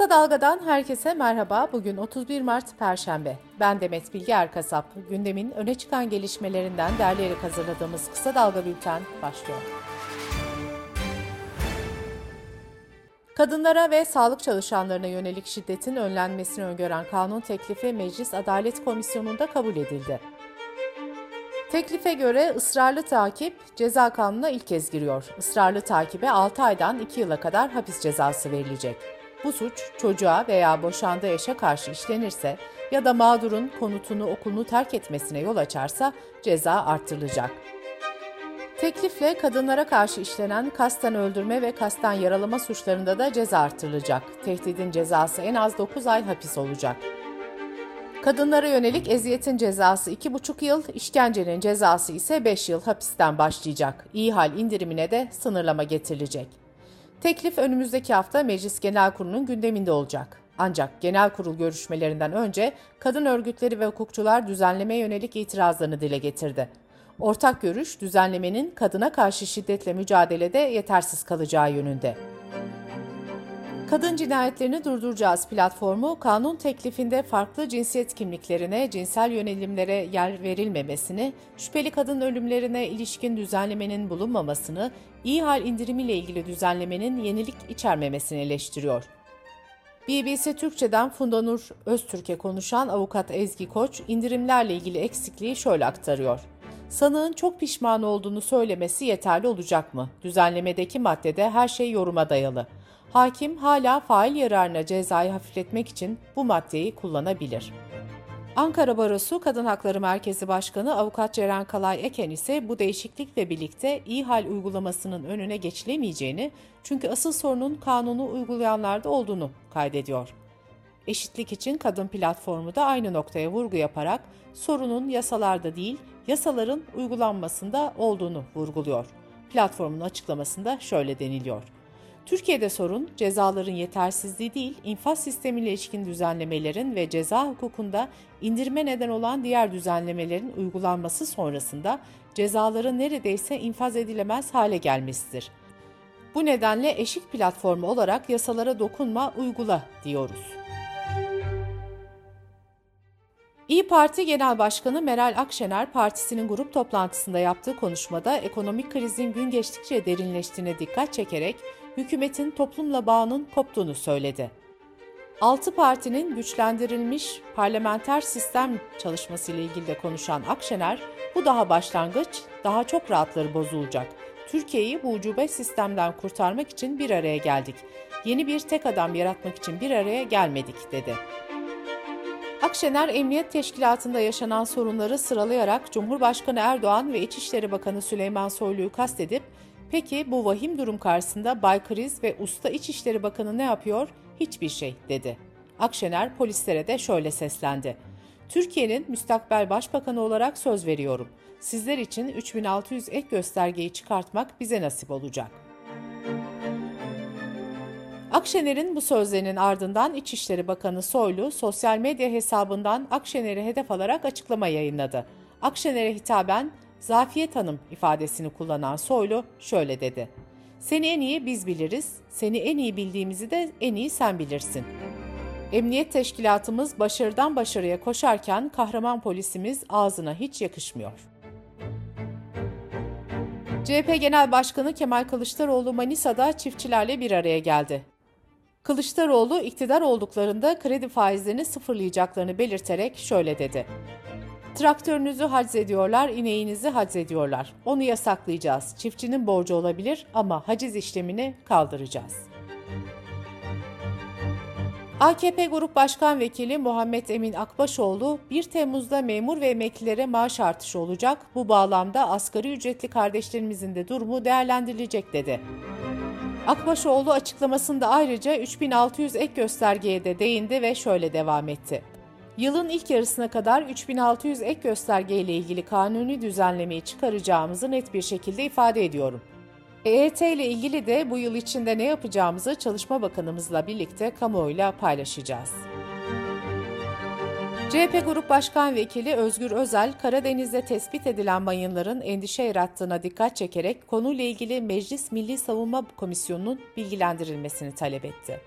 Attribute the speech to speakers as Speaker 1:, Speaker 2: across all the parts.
Speaker 1: Kısa Dalga'dan herkese merhaba. Bugün 31 Mart Perşembe. Ben Demet Bilge Erkasap. Gündemin öne çıkan gelişmelerinden derleyerek hazırladığımız Kısa Dalga Bülten başlıyor. Kadınlara ve sağlık çalışanlarına yönelik şiddetin önlenmesini öngören kanun teklifi Meclis Adalet Komisyonu'nda kabul edildi. Teklife göre ısrarlı takip ceza kanununa ilk kez giriyor. Israrlı takibe 6 aydan 2 yıla kadar hapis cezası verilecek. Bu suç çocuğa veya boşandığı eşe karşı işlenirse ya da mağdurun konutunu okulunu terk etmesine yol açarsa ceza artırılacak. Teklifle kadınlara karşı işlenen kasten öldürme ve kasten yaralama suçlarında da ceza artırılacak. Tehdidin cezası en az 9 ay hapis olacak. Kadınlara yönelik eziyetin cezası 2,5 yıl, işkencenin cezası ise 5 yıl hapisten başlayacak. İyi hal indirimine de sınırlama getirilecek. Teklif önümüzdeki hafta Meclis Genel Kurulu'nun gündeminde olacak. Ancak genel kurul görüşmelerinden önce kadın örgütleri ve hukukçular düzenlemeye yönelik itirazlarını dile getirdi. Ortak görüş düzenlemenin kadına karşı şiddetle mücadelede yetersiz kalacağı yönünde. Kadın cinayetlerini durduracağız platformu kanun teklifinde farklı cinsiyet kimliklerine, cinsel yönelimlere yer verilmemesini, şüpheli kadın ölümlerine ilişkin düzenlemenin bulunmamasını, iyi hal indirimiyle ilgili düzenlemenin yenilik içermemesini eleştiriyor. BBC Türkçe'den Funda Nur Öztürk'e konuşan avukat Ezgi Koç, indirimlerle ilgili eksikliği şöyle aktarıyor. Sanığın çok pişman olduğunu söylemesi yeterli olacak mı? Düzenlemedeki maddede her şey yoruma dayalı. Hakim hala fail yararına cezayı hafifletmek için bu maddeyi kullanabilir. Ankara Barosu Kadın Hakları Merkezi Başkanı Avukat Ceren Kalay Eken ise bu değişiklikle birlikte iyi hal uygulamasının önüne geçilemeyeceğini çünkü asıl sorunun kanunu uygulayanlarda olduğunu kaydediyor. Eşitlik için Kadın Platformu da aynı noktaya vurgu yaparak sorunun yasalarda değil, yasaların uygulanmasında olduğunu vurguluyor. Platformun açıklamasında şöyle deniliyor. Türkiye'de sorun cezaların yetersizliği değil, infaz sistemiyle ilişkin düzenlemelerin ve ceza hukukunda indirme neden olan diğer düzenlemelerin uygulanması sonrasında cezaların neredeyse infaz edilemez hale gelmesidir. Bu nedenle eşik platformu olarak yasalara dokunma, uygula diyoruz. İyi Parti Genel Başkanı Meral Akşener partisinin grup toplantısında yaptığı konuşmada ekonomik krizin gün geçtikçe derinleştiğine dikkat çekerek hükümetin toplumla bağının koptuğunu söyledi. Altı partinin güçlendirilmiş parlamenter sistem çalışması ile ilgili de konuşan Akşener, bu daha başlangıç, daha çok rahatları bozulacak. Türkiye'yi bu ucube sistemden kurtarmak için bir araya geldik. Yeni bir tek adam yaratmak için bir araya gelmedik, dedi. Akşener Emniyet Teşkilatı'nda yaşanan sorunları sıralayarak Cumhurbaşkanı Erdoğan ve İçişleri Bakanı Süleyman Soylu'yu kastedip Peki bu vahim durum karşısında Bay Kriz ve Usta İçişleri Bakanı ne yapıyor? Hiçbir şey dedi. Akşener polislere de şöyle seslendi. Türkiye'nin müstakbel başbakanı olarak söz veriyorum. Sizler için 3600 ek göstergeyi çıkartmak bize nasip olacak. Akşener'in bu sözlerinin ardından İçişleri Bakanı Soylu sosyal medya hesabından Akşener'i hedef alarak açıklama yayınladı. Akşener'e hitaben Zafiyet Hanım ifadesini kullanan Soylu şöyle dedi. Seni en iyi biz biliriz, seni en iyi bildiğimizi de en iyi sen bilirsin. Emniyet teşkilatımız başarıdan başarıya koşarken kahraman polisimiz ağzına hiç yakışmıyor. CHP Genel Başkanı Kemal Kılıçdaroğlu Manisa'da çiftçilerle bir araya geldi. Kılıçdaroğlu iktidar olduklarında kredi faizlerini sıfırlayacaklarını belirterek şöyle dedi. Traktörünüzü haciz ediyorlar, ineğinizi haciz ediyorlar. Onu yasaklayacağız. Çiftçinin borcu olabilir ama haciz işlemini kaldıracağız. AKP Grup Başkan Vekili Muhammed Emin Akbaşoğlu 1 Temmuz'da memur ve emeklilere maaş artışı olacak. Bu bağlamda asgari ücretli kardeşlerimizin de durumu değerlendirilecek dedi. Akbaşoğlu açıklamasında ayrıca 3600 ek göstergeye de değindi ve şöyle devam etti. Yılın ilk yarısına kadar 3600 ek gösterge ile ilgili kanuni düzenlemeyi çıkaracağımızı net bir şekilde ifade ediyorum. EYT ile ilgili de bu yıl içinde ne yapacağımızı Çalışma Bakanımızla birlikte kamuoyuyla paylaşacağız. CHP Grup Başkan Vekili Özgür Özel, Karadeniz'de tespit edilen mayınların endişe yarattığına dikkat çekerek konuyla ilgili Meclis Milli Savunma Komisyonu'nun bilgilendirilmesini talep etti.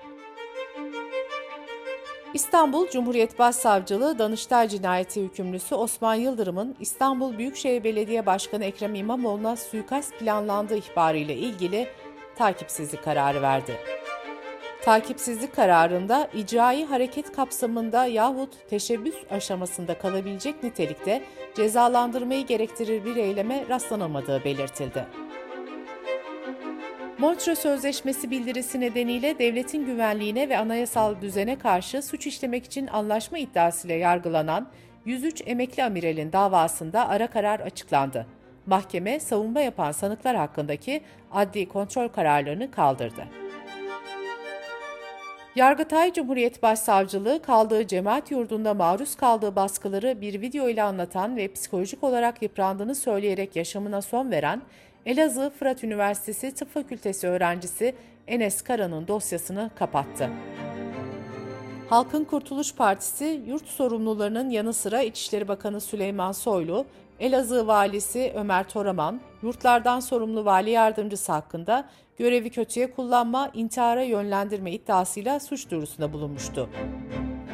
Speaker 1: İstanbul Cumhuriyet Başsavcılığı Danıştay Cinayeti hükümlüsü Osman Yıldırım'ın İstanbul Büyükşehir Belediye Başkanı Ekrem İmamoğlu'na suikast planlandığı ihbarıyla ilgili takipsizlik kararı verdi. Takipsizlik kararında icraî hareket kapsamında yahut teşebbüs aşamasında kalabilecek nitelikte cezalandırmayı gerektirir bir eyleme rastlanamadığı belirtildi. Montreux Sözleşmesi bildirisi nedeniyle devletin güvenliğine ve anayasal düzene karşı suç işlemek için anlaşma iddiasıyla yargılanan 103 emekli amiralin davasında ara karar açıklandı. Mahkeme savunma yapan sanıklar hakkındaki adli kontrol kararlarını kaldırdı. Yargıtay Cumhuriyet Başsavcılığı kaldığı cemaat yurdunda maruz kaldığı baskıları bir video ile anlatan ve psikolojik olarak yıprandığını söyleyerek yaşamına son veren Elazığ Fırat Üniversitesi Tıp Fakültesi öğrencisi Enes Kara'nın dosyasını kapattı. Halkın Kurtuluş Partisi yurt sorumlularının yanı sıra İçişleri Bakanı Süleyman Soylu, Elazığ Valisi Ömer Toraman, yurtlardan sorumlu vali yardımcısı hakkında görevi kötüye kullanma, intihara yönlendirme iddiasıyla suç duyurusunda bulunmuştu.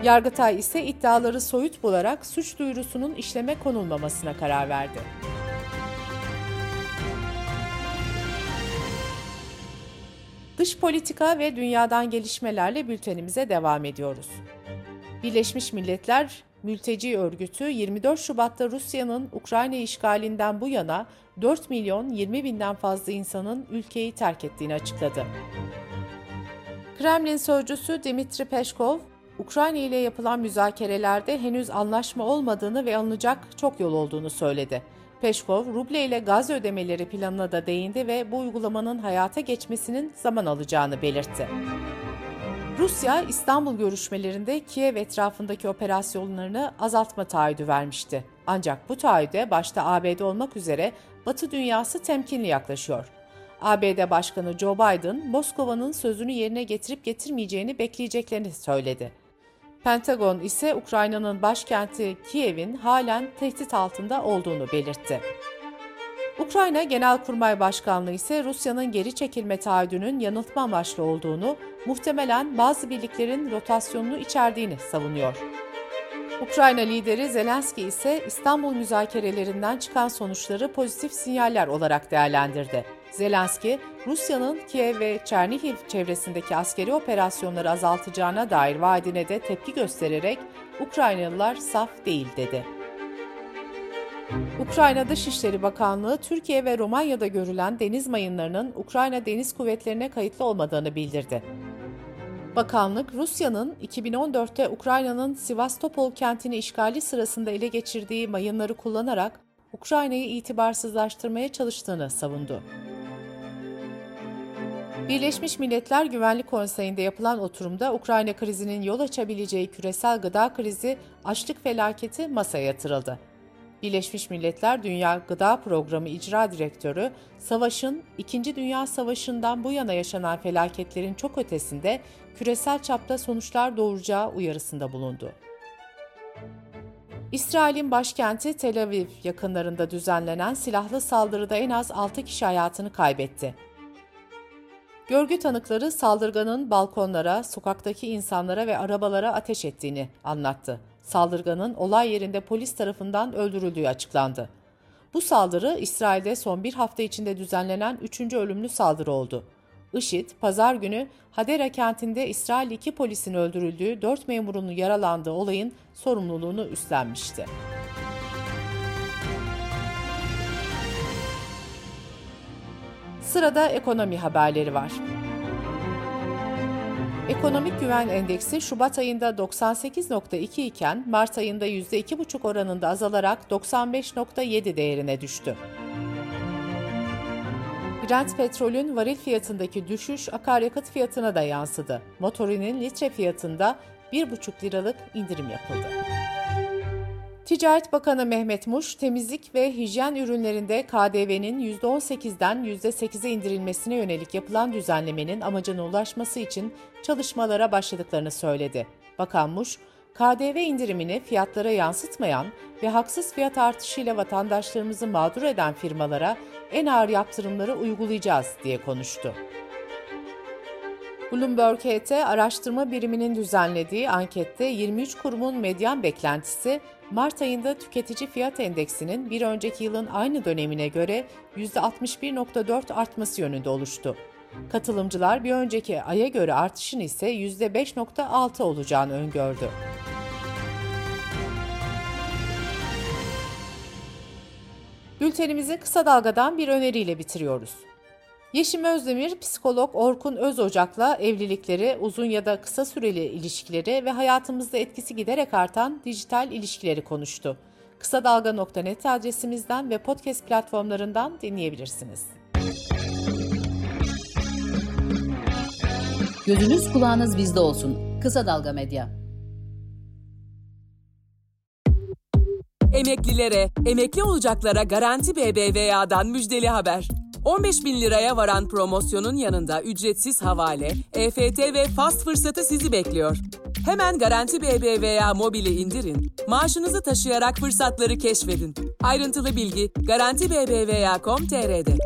Speaker 1: Yargıtay ise iddiaları soyut bularak suç duyurusunun işleme konulmamasına karar verdi. Dış politika ve dünyadan gelişmelerle bültenimize devam ediyoruz. Birleşmiş Milletler Mülteci Örgütü 24 Şubat'ta Rusya'nın Ukrayna işgalinden bu yana 4 milyon 20 binden fazla insanın ülkeyi terk ettiğini açıkladı. Kremlin sözcüsü Dmitri Peskov, Ukrayna ile yapılan müzakerelerde henüz anlaşma olmadığını ve alınacak çok yol olduğunu söyledi. Peşkov, ruble ile gaz ödemeleri planına da değindi ve bu uygulamanın hayata geçmesinin zaman alacağını belirtti. Rusya, İstanbul görüşmelerinde Kiev etrafındaki operasyonlarını azaltma taahhüdü vermişti. Ancak bu taahhüde başta ABD olmak üzere Batı dünyası temkinli yaklaşıyor. ABD Başkanı Joe Biden, Moskova'nın sözünü yerine getirip getirmeyeceğini bekleyeceklerini söyledi. Pentagon ise Ukrayna'nın başkenti Kiev'in halen tehdit altında olduğunu belirtti. Ukrayna Genelkurmay Başkanlığı ise Rusya'nın geri çekilme taahhüdünün yanıltma amaçlı olduğunu, muhtemelen bazı birliklerin rotasyonunu içerdiğini savunuyor. Ukrayna lideri Zelenski ise İstanbul müzakerelerinden çıkan sonuçları pozitif sinyaller olarak değerlendirdi. Zelenski, Rusya'nın Kiev ve Çernihiv çevresindeki askeri operasyonları azaltacağına dair vaadine de tepki göstererek Ukraynalılar saf değil dedi. Ukrayna Dışişleri Bakanlığı, Türkiye ve Romanya'da görülen deniz mayınlarının Ukrayna Deniz Kuvvetleri'ne kayıtlı olmadığını bildirdi. Bakanlık, Rusya'nın 2014'te Ukrayna'nın Sivastopol kentini işgali sırasında ele geçirdiği mayınları kullanarak Ukrayna'yı itibarsızlaştırmaya çalıştığını savundu. Birleşmiş Milletler Güvenlik Konseyi'nde yapılan oturumda Ukrayna krizinin yol açabileceği küresel gıda krizi, açlık felaketi masaya yatırıldı. Birleşmiş Milletler Dünya Gıda Programı İcra Direktörü, savaşın İkinci Dünya Savaşı'ndan bu yana yaşanan felaketlerin çok ötesinde küresel çapta sonuçlar doğuracağı uyarısında bulundu. İsrail'in başkenti Tel Aviv yakınlarında düzenlenen silahlı saldırıda en az 6 kişi hayatını kaybetti. Görgü tanıkları saldırganın balkonlara, sokaktaki insanlara ve arabalara ateş ettiğini anlattı. Saldırganın olay yerinde polis tarafından öldürüldüğü açıklandı. Bu saldırı İsrail'de son bir hafta içinde düzenlenen üçüncü ölümlü saldırı oldu. IŞİD, pazar günü Hadera kentinde İsrail iki polisin öldürüldüğü, dört memurunun yaralandığı olayın sorumluluğunu üstlenmişti. Sırada ekonomi haberleri var. Ekonomik Güven Endeksi Şubat ayında 98.2 iken Mart ayında %2,5 oranında azalarak 95.7 değerine düştü. Brent petrolün varil fiyatındaki düşüş akaryakıt fiyatına da yansıdı. Motorinin litre fiyatında 1,5 liralık indirim yapıldı. Ticaret Bakanı Mehmet Muş, temizlik ve hijyen ürünlerinde KDV'nin %18'den %8'e indirilmesine yönelik yapılan düzenlemenin amacına ulaşması için çalışmalara başladıklarını söyledi. Bakan Muş, KDV indirimini fiyatlara yansıtmayan ve haksız fiyat artışıyla vatandaşlarımızı mağdur eden firmalara en ağır yaptırımları uygulayacağız diye konuştu. Bloomberg HT araştırma biriminin düzenlediği ankette 23 kurumun medyan beklentisi Mart ayında tüketici fiyat endeksinin bir önceki yılın aynı dönemine göre %61.4 artması yönünde oluştu. Katılımcılar bir önceki aya göre artışın ise %5.6 olacağını öngördü. Bültenimizi kısa dalgadan bir öneriyle bitiriyoruz. Yeşim Özdemir, psikolog Orkun Özocak'la evlilikleri, uzun ya da kısa süreli ilişkileri ve hayatımızda etkisi giderek artan dijital ilişkileri konuştu. Kısa Dalga.net adresimizden ve podcast platformlarından dinleyebilirsiniz.
Speaker 2: Gözünüz kulağınız bizde olsun. Kısa Dalga Medya.
Speaker 3: Emeklilere, emekli olacaklara Garanti BBVA'dan müjdeli haber. 15 bin liraya varan promosyonun yanında ücretsiz havale, EFT ve fast fırsatı sizi bekliyor. Hemen Garanti BBVA mobili indirin, maaşınızı taşıyarak fırsatları keşfedin. Ayrıntılı bilgi Garanti BBVA.com.tr'de.